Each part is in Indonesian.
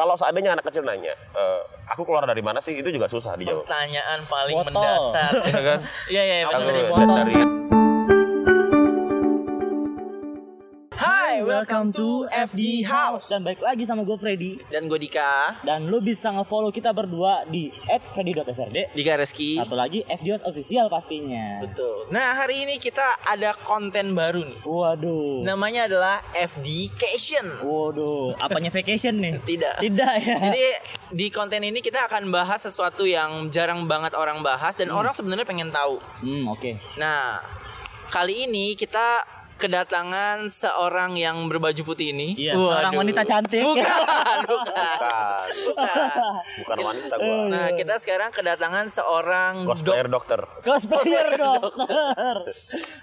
kalau seandainya anak kecil nanya, eh, aku keluar dari mana sih? Itu juga susah dijawab. Pertanyaan paling Botol. mendasar. Iya kan? Iya iya Aku benar. dari dari welcome to FD House. Dan baik lagi sama gue Freddy Dan gue Dika. Dan lu bisa nge-follow kita berdua di @freddy.frd Dika Reski. Satu lagi FD House Official pastinya Betul. Nah hari ini kita ada konten baru nih. Waduh Namanya adalah FD Cation. Waduh Apanya vacation nih? Tidak. Tidak ya Jadi di konten ini kita akan bahas sesuatu yang jarang banget orang bahas dan orang sebenarnya pengen tahu. Hmm oke Nah, kali ini kita kedatangan seorang yang berbaju putih ini. Iya, seorang wanita cantik. Bukan, bukan. bukan, bukan. bukan wanita gua. Nah, kita sekarang kedatangan seorang Cosplayer dokter. Cosplayer dokter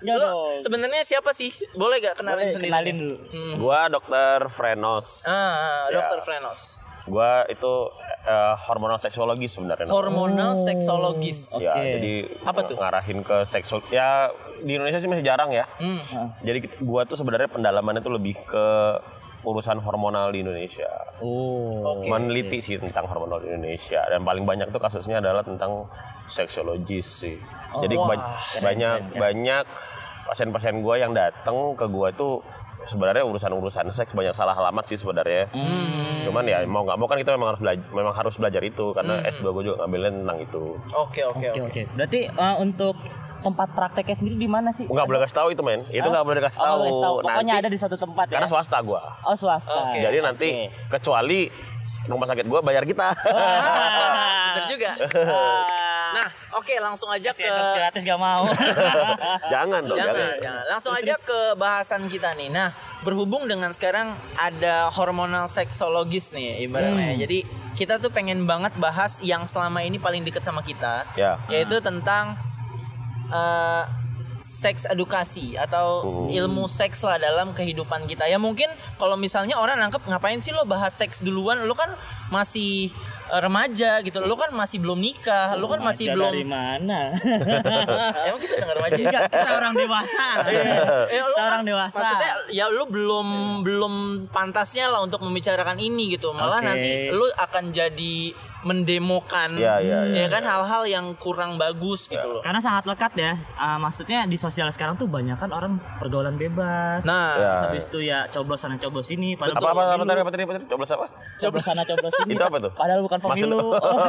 Enggak Lo dong sebenarnya siapa sih? Boleh gak kenalin Boleh, sendiri? kenalin dulu Gua dokter Frenos. Ah, ah, Ya. dokter Frenos. Gua itu eh, hormonal seksologi sebenarnya. Hormonal seksologis. Ya, Oke. jadi Apa tuh? ngarahin ke seksual. Ya di Indonesia sih masih jarang ya. Hmm. Jadi gua tuh sebenarnya pendalamannya tuh lebih ke urusan hormonal di Indonesia. Oh Meneliti sih tentang hormonal di Indonesia dan paling banyak tuh kasusnya adalah tentang seksologis sih. Jadi wah, ba- banyak banyak pasien-pasien gua yang datang ke gua tuh sebenarnya urusan-urusan seks banyak salah alamat sih sebenarnya. Cuman ya mau nggak mau kan kita memang harus belajar memang harus belajar itu karena S2 gue juga ngambilnya tentang itu. Oke, oke, Oke oke. oke Berarti eh, untuk tempat prakteknya sendiri di mana sih? Nggak boleh kasih tahu itu men. Itu nggak boleh kasih Oh, tahu. kasih tahu. Pokoknya Nanti- ada di suatu tempat ya Karena swasta gua. Oh swasta Oke. Jadi nanti kecuali rumah sakit gua bayar kita. Bener juga. Nah, oke langsung aja Si ke gratis gak mau jangan dong, jangan. Jangan, jangan. Langsung aja ke bahasan kita nih. Nah, berhubung dengan sekarang ada hormonal seksologis nih ibaratnya. Hmm. Jadi kita tuh pengen banget bahas yang selama ini paling dekat sama kita, Ya. yaitu tentang eh, seks edukasi atau Hmm. ilmu seks lah dalam kehidupan kita. Ya mungkin kalau misalnya orang nangkep ngapain sih lo bahas seks duluan? Lo kan masih remaja gitu. Lo kan masih belum nikah. Lo kan masih belum dari mana? Emang kita dengar remaja? ya? Enggak, kita orang dewasa. Eh, lu kita orang dewasa. Maksudnya ya lu belum belum pantasnya lah untuk membicarakan ini gitu. Malah nanti lu akan jadi mendemokan Ya, ya, ya, ya kan hal-hal yang kurang bagus gitu loh. Karena sangat lekat ya. Ah, maksudnya di sosial sekarang tuh banyak kan orang pergaulan bebas. Nah, Ya. Habis itu ya coblos sana coblos sini padahal Apa apa apa tadi apa tadi apa tadi? Coblos apa? coblos sana coblos sini. Itu apa tuh? Padahal bukan Maksud- pemilu. Oh,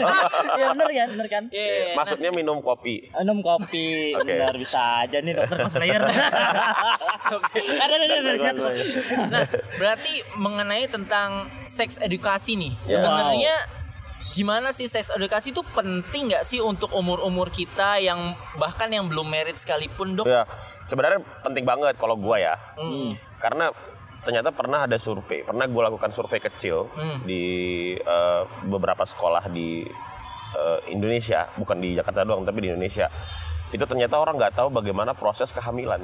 Iya bener kan? Bener kan? Iya, nah, Maksudnya minum kopi. Minum kopi, Oke. benar bisa aja nih dokter cosplayer. Ada ada ada ada. nah, berarti mengenai tentang seks edukasi nih. Ya. Sebenarnya gimana sih seks edukasi itu penting nggak sih untuk umur-umur kita yang bahkan yang belum married sekalipun, Dok? Ya, sebenarnya penting banget kalau gua ya. Hmm. Karena ternyata pernah ada survei, pernah gue lakukan survei kecil Hmm. di eh, beberapa sekolah di eh, Indonesia, bukan di Jakarta doang, tapi di Indonesia. Itu ternyata orang nggak tahu bagaimana proses kehamilan.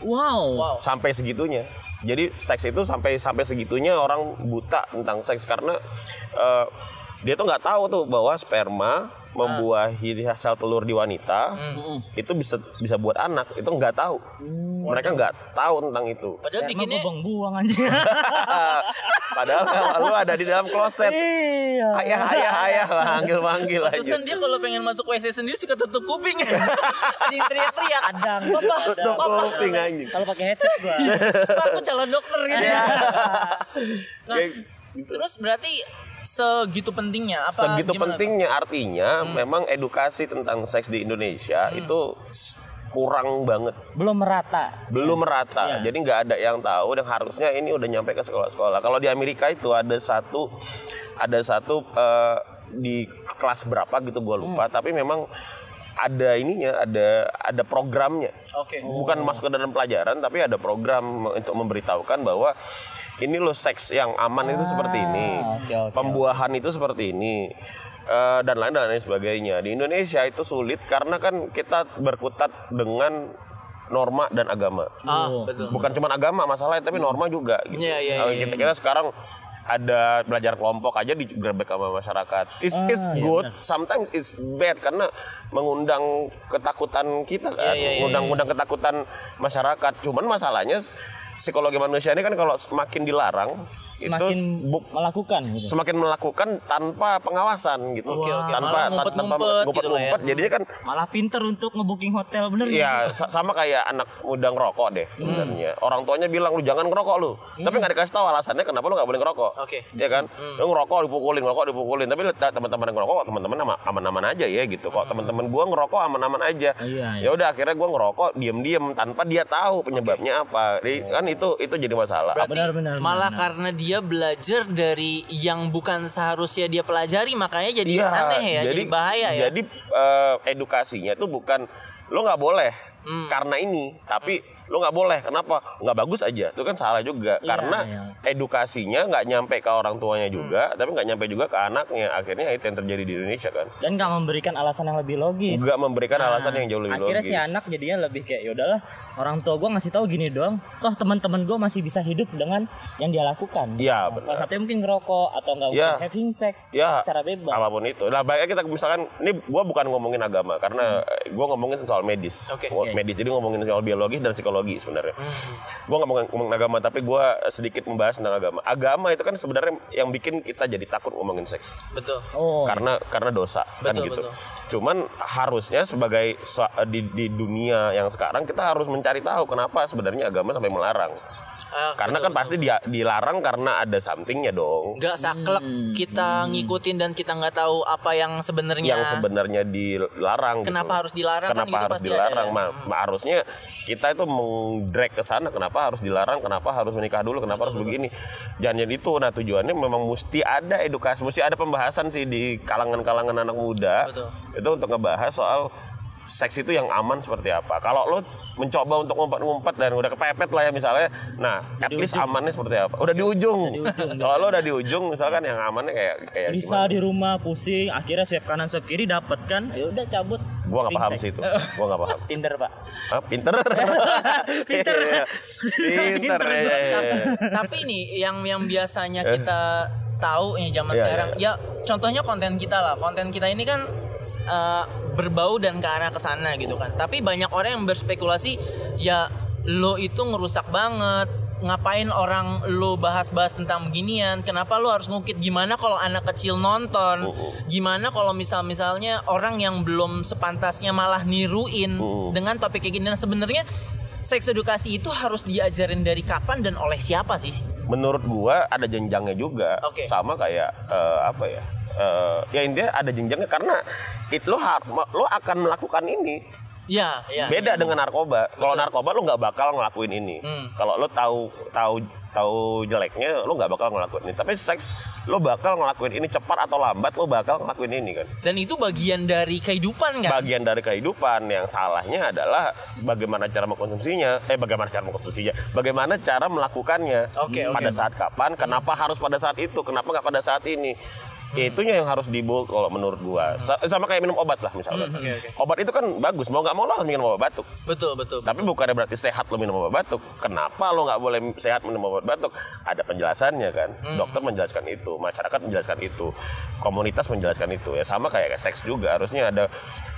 Wow. Wow. sampai segitunya. Jadi seks itu sampai sampai segitunya orang buta tentang seks karena eh, dia tuh nggak tahu tuh bahwa sperma membuahi sel telur di wanita itu bisa bisa buat anak itu nggak tahu. Mereka nggak tahu tentang itu. Padahal bikinnya buang-buang aja. Padahal lu ada di dalam kloset. Iya. Ayah ayah ayah manggil manggil aja. Pantesan dia kalau pengen masuk WC sendiri suka tutup kuping. Ada yang teriak-teriak. Kadang. Papa, Tutup papa. kuping anjing. Selalu pakai headset gua. Aku calon dokter gitu. Iya. Nah, terus berarti segitu pentingnya apa Segitu gimana? pentingnya artinya Hmm. memang edukasi tentang seks di Indonesia itu s- kurang banget. Belum merata. belum merata Iya. jadi nggak ada yang tahu dan harusnya ini udah nyampe ke sekolah-sekolah kalau di Amerika itu ada satu ada satu eh, di kelas berapa gitu gue lupa Hmm. tapi memang ada ininya ada ada programnya Oke. bukan masuk ke dalam pelajaran tapi ada program untuk memberitahukan bahwa ini loh seks yang aman itu seperti ini Ah, oke, oke, pembuahan itu seperti ini Eh, dan lain dan lain sebagainya di Indonesia itu sulit karena kan kita berkutat dengan norma dan agama Ah, Oh. betul. bukan cuma agama masalahnya tapi norma juga gitu. Iya, iya, Kalau iya, kita, kita sekarang ada belajar kelompok aja digerebek sama masyarakat. It's, Ah, it's iya good, sometimes it's bad karena mengundang ketakutan kita kan, Iya, iya, iya, mengundang-undang ketakutan masyarakat. Cuman masalahnya psikologi manusia ini kan kalau semakin dilarang, semakin buk- melakukan gitu. semakin melakukan tanpa pengawasan gitu. Oke, oke. Tanpa Malah tan- tanpa ngumpet-ngumpet gitu lah ya. ngumpet. Jadinya kan Malah pinter untuk ngebooking hotel bener Iya, sih? sa- sama kayak anak muda ngerokok deh sebenarnya. Orang tuanya bilang lu jangan ngerokok lu. Tapi nggak dikasih tahu alasannya kenapa lu nggak boleh ngerokok. Oke. Iya kan? Lu ngerokok dipukulin, ngerokok dipukulin. Tapi lihat teman-teman yang ngerokok teman-teman ama- aman-aman aja ya gitu. Kok teman-teman gua ngerokok aman-aman aja. Iya, iya. Ya udah akhirnya gua ngerokok diem-diem tanpa dia tahu penyebabnya apa. Jadi, kan itu itu jadi masalah. Berarti Benar, benar, malah benar. karena dia belajar dari yang bukan seharusnya dia pelajari makanya jadi Iya, aneh ya, jadi, bahaya ya. Jadi eh, edukasinya tuh bukan lo nggak boleh Hmm. karena ini, tapi lo nggak boleh. Kenapa? Nggak bagus aja. Itu kan salah juga. Iya, karena iya. edukasinya nggak nyampe ke orang tuanya Hmm. juga, tapi nggak nyampe juga ke anaknya. Akhirnya itu yang terjadi di Indonesia kan. Dan nggak memberikan alasan yang lebih logis. Nggak memberikan Nah, alasan yang jauh lebih akhirnya logis. si anak jadinya lebih kayak yaudahlah orang tua gue ngasih tahu gini doang toh teman-teman gue masih bisa hidup dengan yang dia lakukan Iya, Nah, benar. salah satunya mungkin ngerokok atau nggak mungkin having sex Ya, cara bebas apa pun itu. Nah, baiknya kita misalkan ini gua bukan ngomongin agama karena Hmm. gua ngomongin soal medis. Gua Oke. Medis. Jadi ngomongin soal biologis dan psikologi sebenarnya. Hmm. Gua nggak mau ngomongin agama tapi gua sedikit membahas tentang agama. Agama itu kan sebenarnya yang bikin kita jadi takut ngomongin seks. Betul. oh Karena karena dosa kan Betul, gitu. betul. Cuman harusnya sebagai di, di dunia yang sekarang kita harus mencari tahu kenapa sebenarnya agama sampai melarang. Ah, Karena betul, kan pasti dia dilarang karena ada somethingnya dong. nggak saklek kita ngikutin dan kita nggak tahu apa yang sebenarnya yang sebenarnya dilarang gitu. Kenapa harus dilarang? Kan kenapa gitu harus pasti ada dilarang? ya. Ma- ma- harusnya kita itu mengdrag ke sana kenapa harus dilarang? Kenapa harus menikah dulu? Kenapa harus begini? jangan jadi itu nah tujuannya memang mesti ada edukasi mesti ada pembahasan sih di kalangan-kalangan anak muda. Betul. itu untuk ngebahas soal seks itu yang aman seperti apa. Kalau lo mencoba untuk ngumpet-ngumpet dan udah kepepet lah ya misalnya, nah at least amannya seperti apa? Udah di ujung. Kalau lo udah di ujung misalkan yang amannya kayak kayak bisa di rumah pusing akhirnya siap kanan siap kiri dapat kan ya udah cabut Gua nggak paham sex. sih itu. Gua nggak paham. Tinder pak Ah, pinter. Pinter. Iya. Pinter. ya, ya, ya. Tapi nih yang yang biasanya kita tahu ya zaman Iya, sekarang iya, ya contohnya konten kita lah. Konten kita ini kan eh, berbau dan ke arah ke sana gitu kan. Tapi banyak orang yang berspekulasi ya lo itu ngerusak banget. Ngapain orang lo bahas-bahas tentang beginian? Kenapa lo harus ngukit gimana kalau anak kecil nonton? Gimana kalau misal-misalnya orang yang belum sepantasnya malah niruin dengan topik kayak gini? Nah, sebenarnya seks edukasi itu harus diajarin dari kapan dan oleh siapa sih Menurut gua ada jenjangnya juga. Oke. Sama kayak eh, apa ya? Eh, ya intinya ada jenjangnya karena it lo har- lo akan melakukan ini Ya, ya. beda dengan narkoba kalau narkoba lo nggak bakal ngelakuin ini Hmm. kalau lo tahu tahu tahu jeleknya lo nggak bakal ngelakuin ini tapi seks lo bakal ngelakuin ini cepat atau lambat lo bakal ngelakuin ini kan Dan itu bagian dari kehidupan kan? bagian dari kehidupan yang salahnya adalah bagaimana cara mengkonsumsinya eh bagaimana cara mengkonsumsinya bagaimana cara melakukannya Oke, oke. pada saat kapan kenapa harus pada saat itu kenapa nggak pada saat ini Hmm. itunya yang harus dibu kalau menurut gua Sa- sama kayak minum obat lah misalnya Hmm, oke, oke. obat itu kan bagus mau nggak mau lo harus minum obat batuk Betul, betul. tapi bukannya berarti sehat lo minum obat batuk. Kenapa lo nggak boleh sehat minum obat batuk? Ada penjelasannya kan. Dokter menjelaskan itu, masyarakat menjelaskan itu, komunitas menjelaskan itu. Ya sama kayak seks juga. Harusnya ada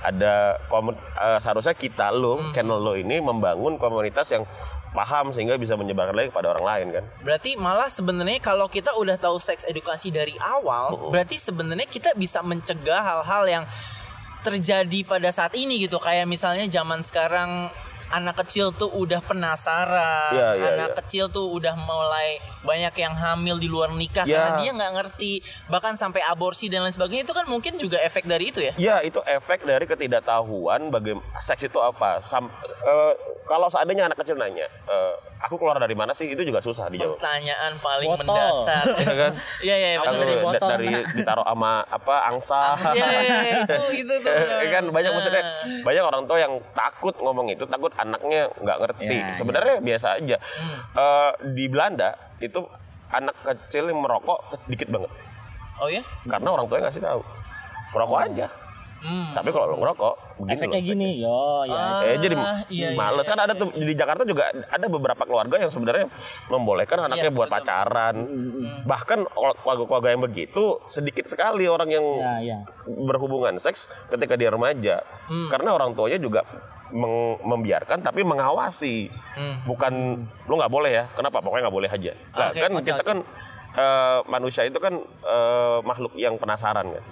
ada komun- eh, seharusnya kita lo, channel lo ini membangun komunitas yang paham sehingga bisa menyebarkan lagi kepada orang lain kan. Berarti malah sebenarnya kalau kita udah tahu seks edukasi dari awal, berarti sebenarnya kita bisa mencegah hal-hal yang terjadi pada saat ini gitu. Kayak misalnya zaman sekarang anak kecil tuh udah penasaran, Iya, iya, anak iya. kecil tuh udah mulai banyak yang hamil di luar nikah Iya. karena dia nggak ngerti, bahkan sampai aborsi dan lain sebagainya itu kan mungkin juga efek dari itu ya. Ya itu efek dari ketidaktahuan bagaimana seks itu apa. Sam- eh, kalau seandainya anak kecil nanya, eh, aku keluar dari mana sih? Itu juga susah dijawab. Pertanyaan paling Botol. mendasar. Iya kan? Iya iya Aku dari da- botol, dari ditaruh sama apa angsa. Iya iya, iya, itu itu tuh. Eh, kan banyak Nah. maksudnya banyak orang tua yang takut ngomong itu takut anaknya nggak ngerti. Ya, sebenarnya biasa aja. Hmm. Eh, di Belanda itu anak kecil yang merokok dikit banget. Oh ya? karena orang tuanya ngasih tahu. Merokok aja Hmm. tapi kalau lo ngerokok begini efek kayak loh gini yo ya Eh, jadi Ah, iya, iya, males kan ada tuh di Jakarta juga ada beberapa keluarga yang sebenarnya membolehkan anaknya Iya, buat betul. pacaran. Bahkan keluarga-keluarga yang begitu sedikit sekali orang yang ya ya berhubungan seks ketika dia remaja. Hmm. Karena orang tuanya juga meng- membiarkan tapi mengawasi. Hmm. Bukan lu nggak boleh ya. Kenapa? Pokoknya nggak boleh aja. Nah, Oke, kan oke, kita oke. kan eh, manusia itu kan eh, makhluk yang penasaran kan.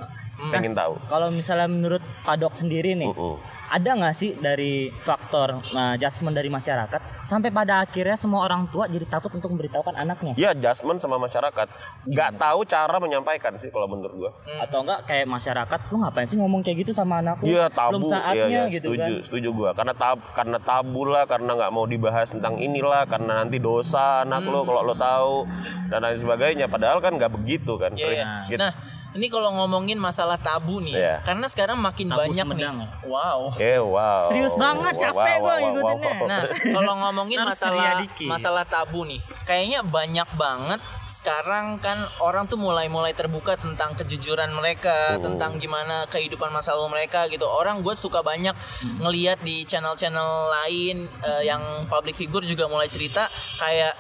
Pengen tahu. Kalau misalnya menurut Padok sendiri nih, Mm-mm. ada nggak sih dari faktor uh, judgement dari masyarakat sampai pada akhirnya semua orang tua jadi takut untuk memberitahukan anaknya? Ya adjustment sama masyarakat. Nggak tahu cara menyampaikan sih kalau menurut gua. Atau enggak kayak masyarakat lu ngapain sih ngomong kayak gitu sama anak lu? Iya tabu, Belum saatnya iya, iya, gitu setuju, kan. setuju gua. Karena tab, karena tabu lah, karena nggak mau dibahas tentang inilah, karena nanti dosa anak lo kalau lo tahu dan lain sebagainya. Padahal kan nggak begitu kan. Iya, iya. Gitu. Nah, ini kalau ngomongin masalah tabu nih, Iya. karena sekarang makin Tabu banyak Sumedang nih. ya? Wow. Oke, wow. Serius banget, Wow, capek wow, gua wow, ngikutinnya. wow. Nah, kalau ngomongin masalah masalah tabu nih, kayaknya banyak banget sekarang kan orang tuh mulai-mulai terbuka tentang kejujuran mereka, Hmm. tentang gimana kehidupan masa lalu mereka gitu. Orang gue suka banyak Hmm. ngeliat di channel-channel lain eh, yang public figure juga mulai cerita kayak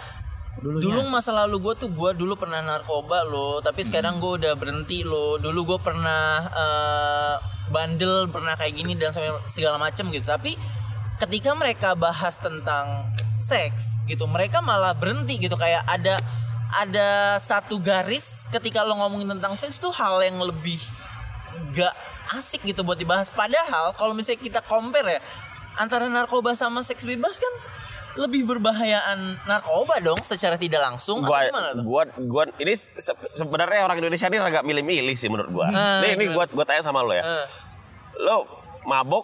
Dulunya. Dulu masa lalu gue tuh gue dulu pernah narkoba loh, tapi sekarang gue udah berhenti loh. Dulu gue pernah eh, bandel, pernah kayak gini dan segala macem gitu. Tapi ketika mereka bahas tentang seks gitu, mereka malah berhenti gitu kayak ada ada satu garis ketika lo ngomongin tentang seks tuh hal yang lebih gak asik gitu buat dibahas. Padahal kalau misalnya kita compare ya antara narkoba sama seks bebas kan lebih berbahayaan narkoba dong secara tidak langsung gua, gimana tuh? gua, gua, ini se- sebenarnya orang Indonesia ini agak milih-milih sih menurut gua. Ah, nih, ini gua, gua tanya sama lo ya. Eh, Lo mabok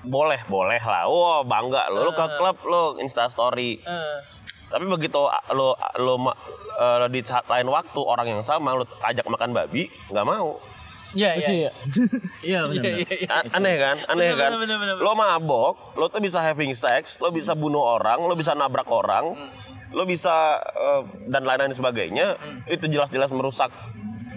boleh, boleh lah. Wah, bangga lo. Lo ke klub lo Insta story. eh. Tapi begitu lo lo ma- eh, di saat lain waktu orang yang sama lo ajak makan babi, nggak mau. Iya, iya. ya? Iya benar. Iya, iya, iya. A- aneh kan aneh Bener, kan bener, bener, bener. lo mabok lo tuh bisa having sex lo bisa bunuh orang lo bisa nabrak orang Hmm. lo bisa eh, dan lain-lain sebagainya itu jelas-jelas merusak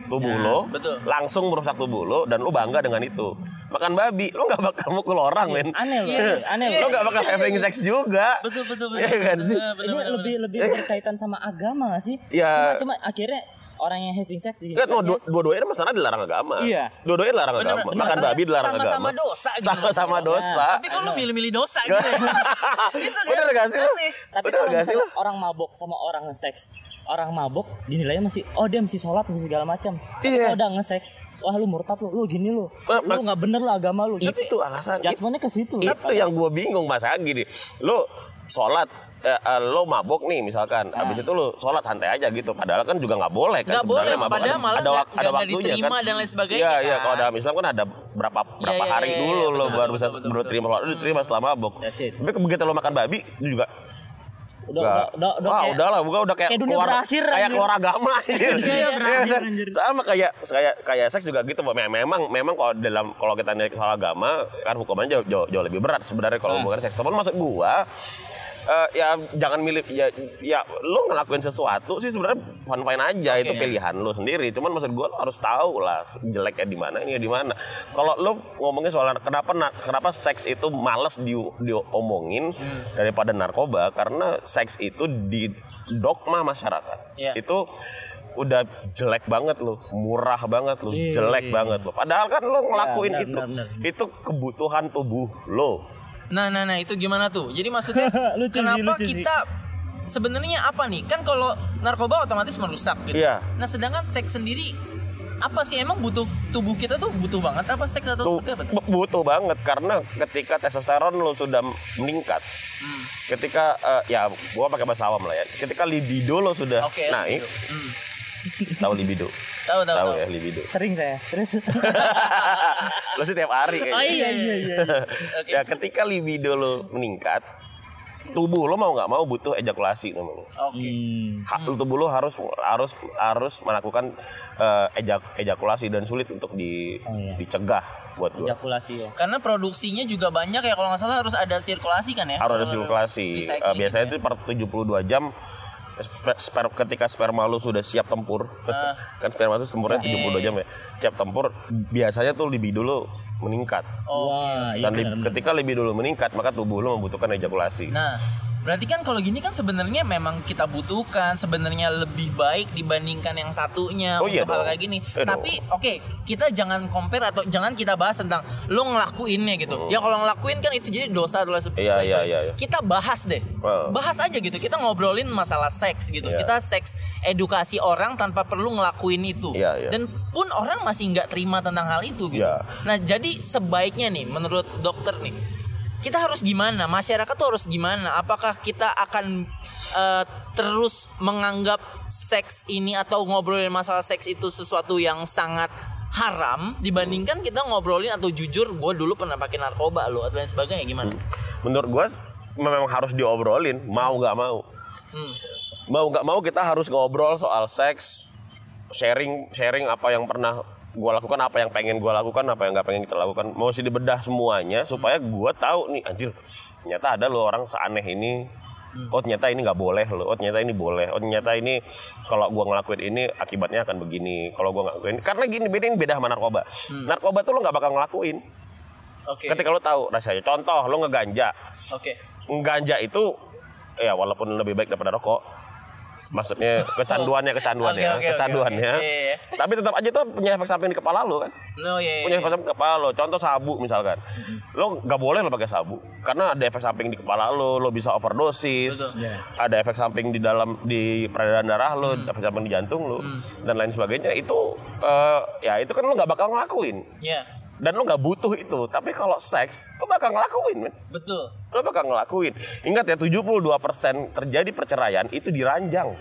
tubuh lo Hmm. Ya, betul. langsung merusak tubuh lo dan lo bangga dengan itu makan babi lo nggak bakal mukul orang men Aneh loh, Iya. aneh lo loh. nggak bakal having sex juga Betul, betul, betul. Iya kan sih Ini lebih lebih berkaitan sama agama gak sih? Iya. Cuma cuma akhirnya orang yang having sex di Kan no, dua- dua-duanya masalah dilarang agama. Iya. Dua-duanya dilarang Bener, agama. bener. Makan babi dilarang agama. sama-sama dosa gitu. Sama-sama dosa. Tapi kok lu milih-milih dosa gitu ya? Gitu kan? Bener gak sih. Tapi Bener kalau sih orang mabok sama orang nge-sex, orang mabok dinilainya masih oh dia mesti sholat mesti segala macam. Tapi Iya. Kalau udah nge-sex, wah lu murtad lu, lu gini lu. Eh, Lu nggak bener lu agama lu. Itu alasan. Judgementnya ke situ. itu yang gue bingung mas gini lo sholat eh, eh, lo mabok nih misalkan abis itu lo sholat santai aja gitu padahal kan juga nggak boleh kan Nggak boleh, sebenarnya mabok. padahal malah ada, wak- ada nggak waktunya diterima kan dan lain sebagainya iya iya kan. kalau dalam Islam kan ada berapa berapa iya, hari iya, dulu iya, lo betul, baru betul, bisa betul, baru terima sholat lo diterima setelah mabok tapi begitu lo makan babi itu juga Udah, udah, udah, udah, Wah, kayak- udah lah, bukan udah kayak, kayak dunia keluar, berakhir, kayak anjir. keluar agama. gitu. Iya, berakhir, kan? anjir. Sama kayak kayak kayak seks juga gitu. Memang memang kalau dalam kalau kita lihat soal agama kan hukumannya jauh, jauh, jauh lebih berat sebenarnya kalau Nah. hubungan seks. Cuman maksud gua eh, ya jangan milih ya ya lu ngelakuin sesuatu sih sebenarnya fun fine aja itu ya. pilihan lu sendiri cuman maksud gua lu harus tahu lah jeleknya di mana ini di mana kalau lu ngomongin soal kenapa na- kenapa seks itu males di diomongin Hmm. daripada narkoba karena seks itu di dogma masyarakat Iya. itu udah jelek banget loh, murah banget loh, Iya, jelek iya. banget loh. Padahal kan lo ngelakuin benar, itu, benar, benar. itu kebutuhan tubuh lo. Nah, nah, nah itu gimana tuh? Jadi maksudnya Lucu sih, kenapa lucu kita sebenarnya apa nih? Kan kalau narkoba otomatis merusak gitu. Iya. Nah, sedangkan seks sendiri apa sih emang butuh tubuh kita tuh butuh banget apa seks atau Tuh, seperti apa? tuh? bu- butuh banget karena ketika testosteron lo sudah meningkat, Hmm. ketika eh, ya gua pakai bahasa awam lah ya, ketika libido lo sudah Oke. naik, Hmm. Tahu libido, Tahu tahu tahu ya libido. Sering saya. Terus lo sih tiap hari kayaknya. Oh iya iya iya. Oke. ya ketika libido lo meningkat, tubuh lo mau nggak mau butuh ejakulasi namanya. Oke. Hmm. Ha- tubuh lo harus harus harus melakukan eh, ejak- ejakulasi dan sulit untuk di Oh, iya. dicegah buat gue. Ejakulasi ya. Karena produksinya juga banyak ya kalau nggak salah harus ada sirkulasi kan ya? Harus ada sirkulasi. Eh, biasanya gitu itu per 72 jam sper, ketika sperma lo sudah siap tempur. Ah. kan sperma itu tempurnya Iya, 72 jam ya. Siap tempur biasanya tuh libido lo meningkat. Oh. Wah, iya Dan li- benar. ketika libido lo meningkat maka tubuh lo membutuhkan ejakulasi. Nah, Berarti kan kalau gini kan sebenarnya memang kita butuhkan sebenarnya lebih baik dibandingkan yang satunya Oh, iya untuk hal dong. kayak gini. Iya Tapi oke, kita jangan compare atau jangan kita bahas tentang lo ngelakuinnya gitu. Ya kalau ngelakuin kan itu jadi dosa adalah seperti. Iya, iya, iya, iya. Kita bahas deh. Oh. Bahas aja gitu. Kita ngobrolin masalah seks gitu. Iya. Kita seks edukasi orang tanpa perlu ngelakuin itu. Iya, iya. Dan pun orang masih nggak terima tentang hal itu gitu. Iya. Nah, jadi sebaiknya nih menurut dokter nih kita harus gimana? Masyarakat tuh harus gimana? Apakah kita akan eh, terus menganggap seks ini atau ngobrolin masalah seks itu sesuatu yang sangat haram dibandingkan kita ngobrolin atau jujur gue dulu pernah pakai narkoba lo atau lain sebagainya gimana? Menurut gua memang harus diobrolin, mau nggak mau. Hmm. Mau nggak mau kita harus ngobrol soal seks, sharing sharing apa yang pernah gua lakukan, apa yang pengen gua lakukan, apa yang nggak pengen kita lakukan. Mau sih dibedah semuanya supaya gua tahu nih, anjir, ternyata ada loh orang seaneh ini. Oh ternyata ini nggak boleh loh. Oh ternyata ini boleh. Oh ternyata ini kalau gua ngelakuin ini akibatnya akan begini. Kalau gua ngelakuin karena gini beda ini beda sama narkoba. Narkoba tuh lo nggak bakal ngelakuin. Oke. Ketika lo tahu rasanya. Contoh lo ngeganja. Oke. Ganja itu ya walaupun lebih baik daripada rokok. Maksudnya kecanduannya kecanduannya, Oke, oke, oke, kecanduannya. oke. Iya, iya. Tapi tetap aja tuh punya efek samping di kepala lo kan. No, iya, Punya iya. efek samping di kepala lo. Contoh sabu misalkan. Lo nggak boleh lo pakai sabu karena ada efek samping di kepala lo, lo bisa overdosis. Betul. Iya. Ada efek samping di dalam di peredaran darah lo, Hmm. efek samping di jantung lo dan lain sebagainya. Itu eh, ya itu kan lo nggak bakal ngelakuin Iya. Dan lo nggak butuh itu. Tapi kalau seks lo bakal ngelakuin, men Betul. lo bakal ngelakuin. Ingat ya 72% terjadi perceraian itu diranjang.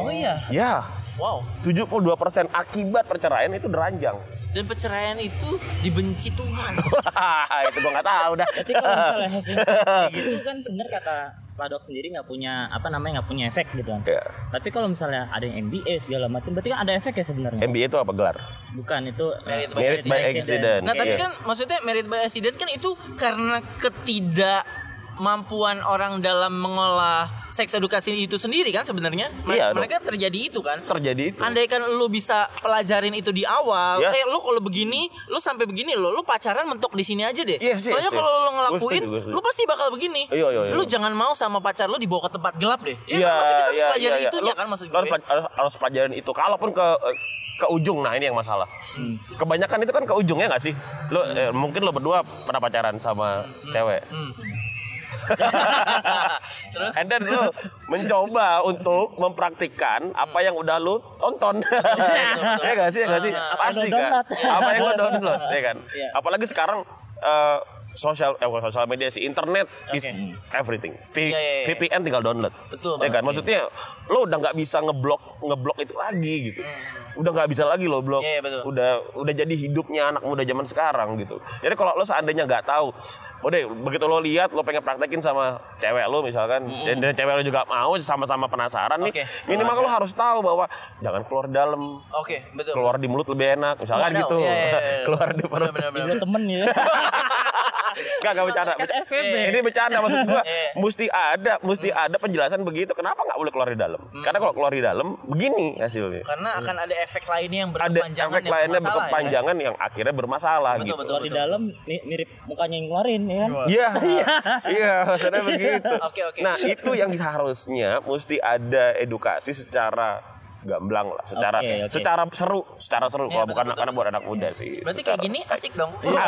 Oh iya. Ya, Wow. 72% akibat perceraian itu diranjang. Dan perceraian itu dibenci Tuhan. Wah, itu gua nggak tahu dah. Berarti kalau misalnya gitu kan sebenarnya kata Pak Dok sendiri nggak punya apa namanya nggak punya efek gitu kan. Ya. Tapi kalau misalnya ada yang MBA segala macam berarti kan ada efek ya sebenarnya. MBA itu apa gelar? Bukan itu eh, Merit by Merit by accident. Nah tapi Iya. kan maksudnya merit by accident kan itu karena ketidak mampuan orang dalam mengolah seks edukasi itu sendiri kan sebenarnya Iya, dong. mereka terjadi itu kan terjadi itu. Andaikan lu bisa pelajarin itu di awal, Iya. eh lu kalau begini, lu sampai begini lo, lu pacaran mentok di sini aja deh. Yes, yes, Soalnya yes. kalau lu Gua ngelakuin, setuju, lu pasti bakal begini. Iya, iya, iya. Lu jangan mau sama pacar lu dibawa ke tempat gelap deh. Ya, Iya, kan? Maksudnya kita harus iya, pelajarin iya. itunya Lo- kan maksud harus, gue. pelaj- harus, harus pelajarin itu. Kalaupun ke ke ujung, nah ini yang masalah. Hmm. Kebanyakan itu kan ke ujungnya nggak sih? Lo eh, mungkin lo berdua pernah pacaran sama cewek. Hmm. Terus And then lu mencoba untuk mempraktikkan apa yang udah lu tonton. betul. ya gak sih? Ya gak sih? Ah, Pasti kan? Apa yang lu download, ya kan? Iya. Apalagi sekarang eh, sosial eh bukan sosial media sih internet is Oke. everything. V- Iya, iya, iya. VPN tinggal download. Betul Ya kan? Maksudnya lu udah nggak bisa ngeblok ngeblok itu lagi gitu. Udah nggak bisa lagi lo blok. Hmm. Iya, iya, betul. Udah udah jadi hidupnya anak muda zaman sekarang gitu. Jadi kalau lo seandainya nggak tahu, udah begitu lo lihat lo pengen praktekin sama cewek lo misalkan, dan cewek lo juga mau sama-sama penasaran nih, Oke. minimal lo harus tahu bahwa jangan keluar dalam, Oke, betul. keluar di mulut lebih enak, misalkan Wadaw, gitu. iya, iya, iya. keluar di perut. Temen ya. Gak, gak bercanda. Kan FVB. Ini bercanda maksud gua. Iya. mesti ada, mesti ada penjelasan begitu. Kenapa nggak boleh keluar di dalam? Karena kalau keluar di dalam begini hasilnya. Karena akan ada efek lainnya yang Ada berkepanjangan efek yang lainnya bermasalah, ya berkepanjangan yang akhirnya bermasalah Betul, gitu. betul. Kalau di dalam mi- mirip mukanya yang ngeluarin ya kan. Iya, iya, maksudnya begitu. Oke, oke. Nah itu yang harusnya mesti ada edukasi secara gamblang lah, secara Oke, oke. secara seru, secara seru. Iya, Kalau bukan betul, karena buat anak muda sih. Berarti secara- kayak gini asik dong. Iya.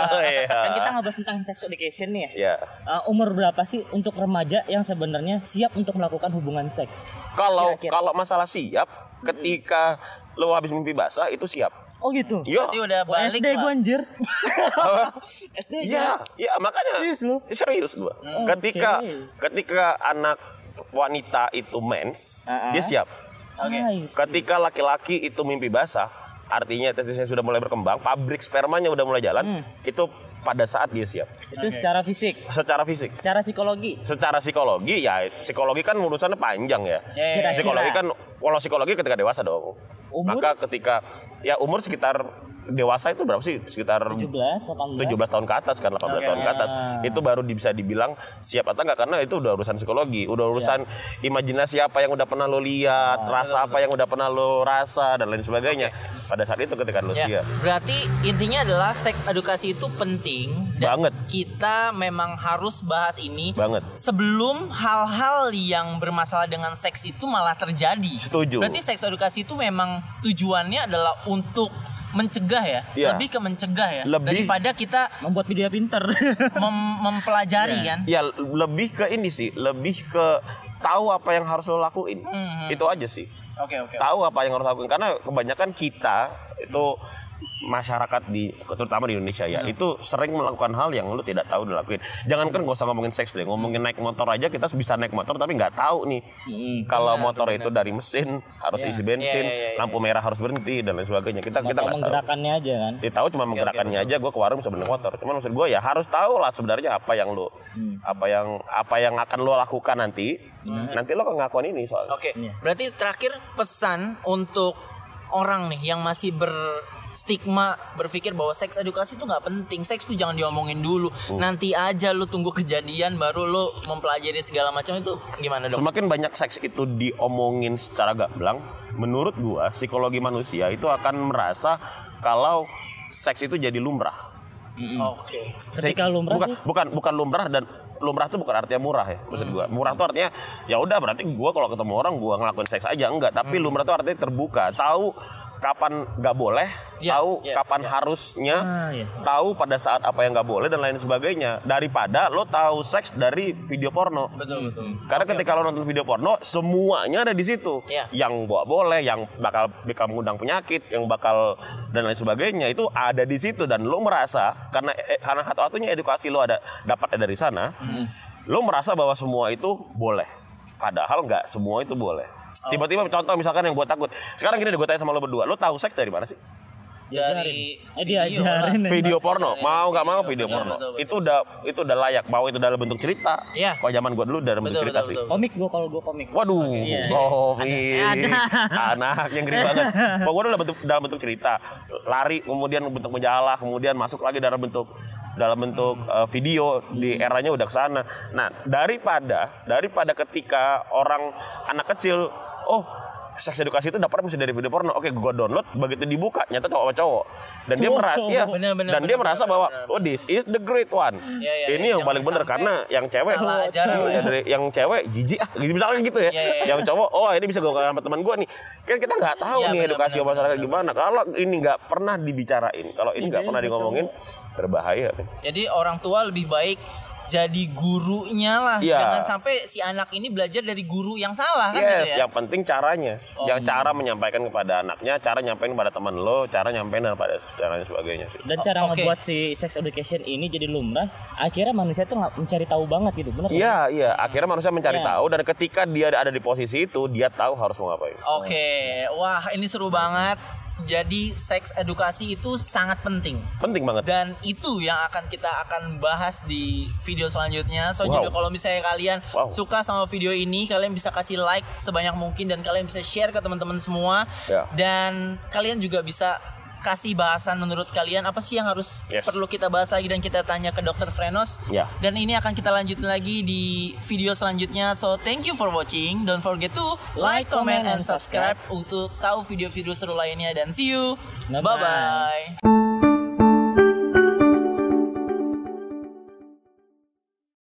Kan kita ngebahas tentang sex education nih ya. Ya. Uh, umur berapa sih untuk remaja yang sebenarnya siap untuk melakukan hubungan seks? Kalau Kira-kira. kalau masalah siap, ketika lo habis mimpi basah itu siap. Oh gitu. Iya. Berarti udah balik SD gue anjir. SD Iya, iya makanya Serius lu? serius gua. Hmm. Ketika Oke. ketika anak wanita itu mens, ah. dia siap. Oke. Nice. Ketika laki-laki itu mimpi basah, artinya testisnya sudah mulai berkembang, pabrik spermanya udah mulai jalan, Hmm. itu pada saat dia siap. Itu secara fisik, Secara fisik, secara psikologi. secara psikologi ya psikologi kan urusannya panjang ya. Ya, ya. Kira-kira. Psikologi kan kalau psikologi ketika dewasa dong. Umur? Maka ketika ya umur sekitar dewasa itu berapa sih? Sekitar 17, 18. 17 tahun ke atas kan 18 tahun ke atas itu baru bisa dibilang siap atau enggak karena itu udah urusan psikologi udah urusan imajinasi apa yang udah pernah lo lihat rasa apa yang udah pernah lo rasa dan lain sebagainya pada saat itu ketika lo Ya, siap berarti intinya adalah seks edukasi itu penting dan Banget. kita memang harus bahas ini Banget. sebelum hal-hal yang bermasalah dengan seks itu malah terjadi. Setuju. Berarti seks edukasi itu memang tujuannya adalah untuk mencegah ya, Iya. lebih ke mencegah ya, Lebih- daripada kita Membuat video pinter. mem- mempelajari kan. ya lebih ke ini sih lebih ke tahu apa yang harus lo lakuin Hmm, itu aja sih Oke oke. tahu apa yang harus lakuin karena kebanyakan kita itu masyarakat di terutama di Indonesia ya itu sering melakukan hal yang lu tidak tahu dilakuin. Jangankan gak usah ngomongin seks deh ngomongin naik motor aja kita bisa naik motor tapi nggak tahu nih. Kalau motor itu dari mesin harus isi bensin Iya, iya, iya, lampu merah harus berhenti dan lain sebagainya. Kita kita Kita nggak tahu. menggerakkannya aja kan. dia tahu cuma menggerakannya aja gue ke warung bisa beli motor. Cuman maksud gue ya harus tahu lah sebenarnya apa yang lo apa yang apa yang akan lo lakukan nanti. Nanti lo akan ngakuan ini soalnya. Oke, berarti terakhir pesan untuk orang nih yang masih berstigma berpikir bahwa seks edukasi itu nggak penting, seks itu jangan diomongin dulu, nanti aja lu tunggu kejadian baru lu mempelajari segala macam itu gimana dok? Semakin banyak seks itu diomongin secara gamblang, menurut gua psikologi manusia itu akan merasa kalau seks itu jadi lumrah. Oke, Ketika Se- lumrah bukan, bukan bukan lumrah dan lumrah itu bukan artinya murah ya maksud gua. Murah itu artinya ya udah berarti gua kalau ketemu orang gua ngelakuin seks aja enggak, tapi lumrah itu artinya terbuka, tahu kapan nggak boleh, Ya, tahu ya, kapan ya. harusnya, Ah, ya. tahu pada saat apa yang nggak boleh dan lain sebagainya. Daripada lo tahu seks dari video porno. betul betul. Karena ketika lo nonton video porno, semuanya ada di situ. Iya. Yang gak boleh, yang bakal bakal mengundang penyakit, yang bakal dan lain sebagainya itu ada di situ dan lo merasa karena eh, karena satu-satunya edukasi lo ada dapat dari sana, lo merasa bahwa semua itu boleh. Padahal nggak semua itu boleh. Tiba-tiba contoh misalkan yang gue takut. Sekarang gini deh gue tanya sama lo berdua, lo tahu seks dari mana sih? Dari Eh, video diajarin. lah. Video porno, mau nggak mau video Betul, porno. betul, betul. Itu udah itu udah layak, mau itu dalam bentuk cerita. Iya. Kalau zaman gue dulu dalam bentuk cerita betul, sih. Komik gua kalau gua komik. Waduh, Iya. oh ini anak yang ngeri banget. Pokoknya dalam bentuk dalam bentuk cerita, lari kemudian bentuk majalah, kemudian masuk lagi dalam bentuk dalam bentuk eh, video di eranya udah ke sana. Nah, daripada daripada ketika orang anak kecil, oh seks edukasi itu dapatnya mesti dari video porno. Oke, gue download, begitu dibuka nyata cowok sama cowok. Dan dia merasa, cowok. iya, Bener, bener, dan dia bener, merasa bener, bahwa bener. oh this is the great one. Iya, iya, Ini iya. yang paling bener karena yang cewek salah ajaran ya. dari yang cewek jijik ah gitu misalnya gitu ya. Yang cowok oh ini bisa gue sama teman gue nih. Kan kita nggak tahu Iya, nih edukasi benar, masyarakat benar, gimana. Kalau ini nggak pernah dibicarain, kalau ini nggak pernah digomongin berbahaya. Jadi orang tua lebih baik jadi gurunya lah, Iya. jangan sampai si anak ini belajar dari guru yang salah kan Yes, gitu ya. yang penting caranya. Oh. Yang cara menyampaikan kepada anaknya, cara nyampein kepada teman lo, cara nyampein pada cara dan sebagainya sih. Dan cara Oke. ngebuat si sex education ini jadi lumrah, akhirnya manusia tuh nggak mencari tahu banget gitu, bener? Iya, iya. Akhirnya manusia mencari Iya. tahu dan ketika dia ada di posisi itu, dia tahu harus mau ngapain. Oke, wah ini seru banget. Jadi seks edukasi itu sangat penting. Penting banget. Dan itu yang akan kita akan bahas di video selanjutnya. So Wow. jadi kalau misalnya kalian Wow. suka sama video ini, kalian bisa kasih like sebanyak mungkin dan kalian bisa share ke teman-teman semua. Ya. Dan kalian juga bisa kasih bahasan menurut kalian apa sih yang harus Yes. perlu kita bahas lagi dan kita tanya ke Dokter Frenos. Ya. Dan ini akan kita lanjutin lagi di video selanjutnya. So thank you for watching. Don't forget to like, comment, and subscribe untuk tahu video-video seru lainnya dan see you. Bye bye.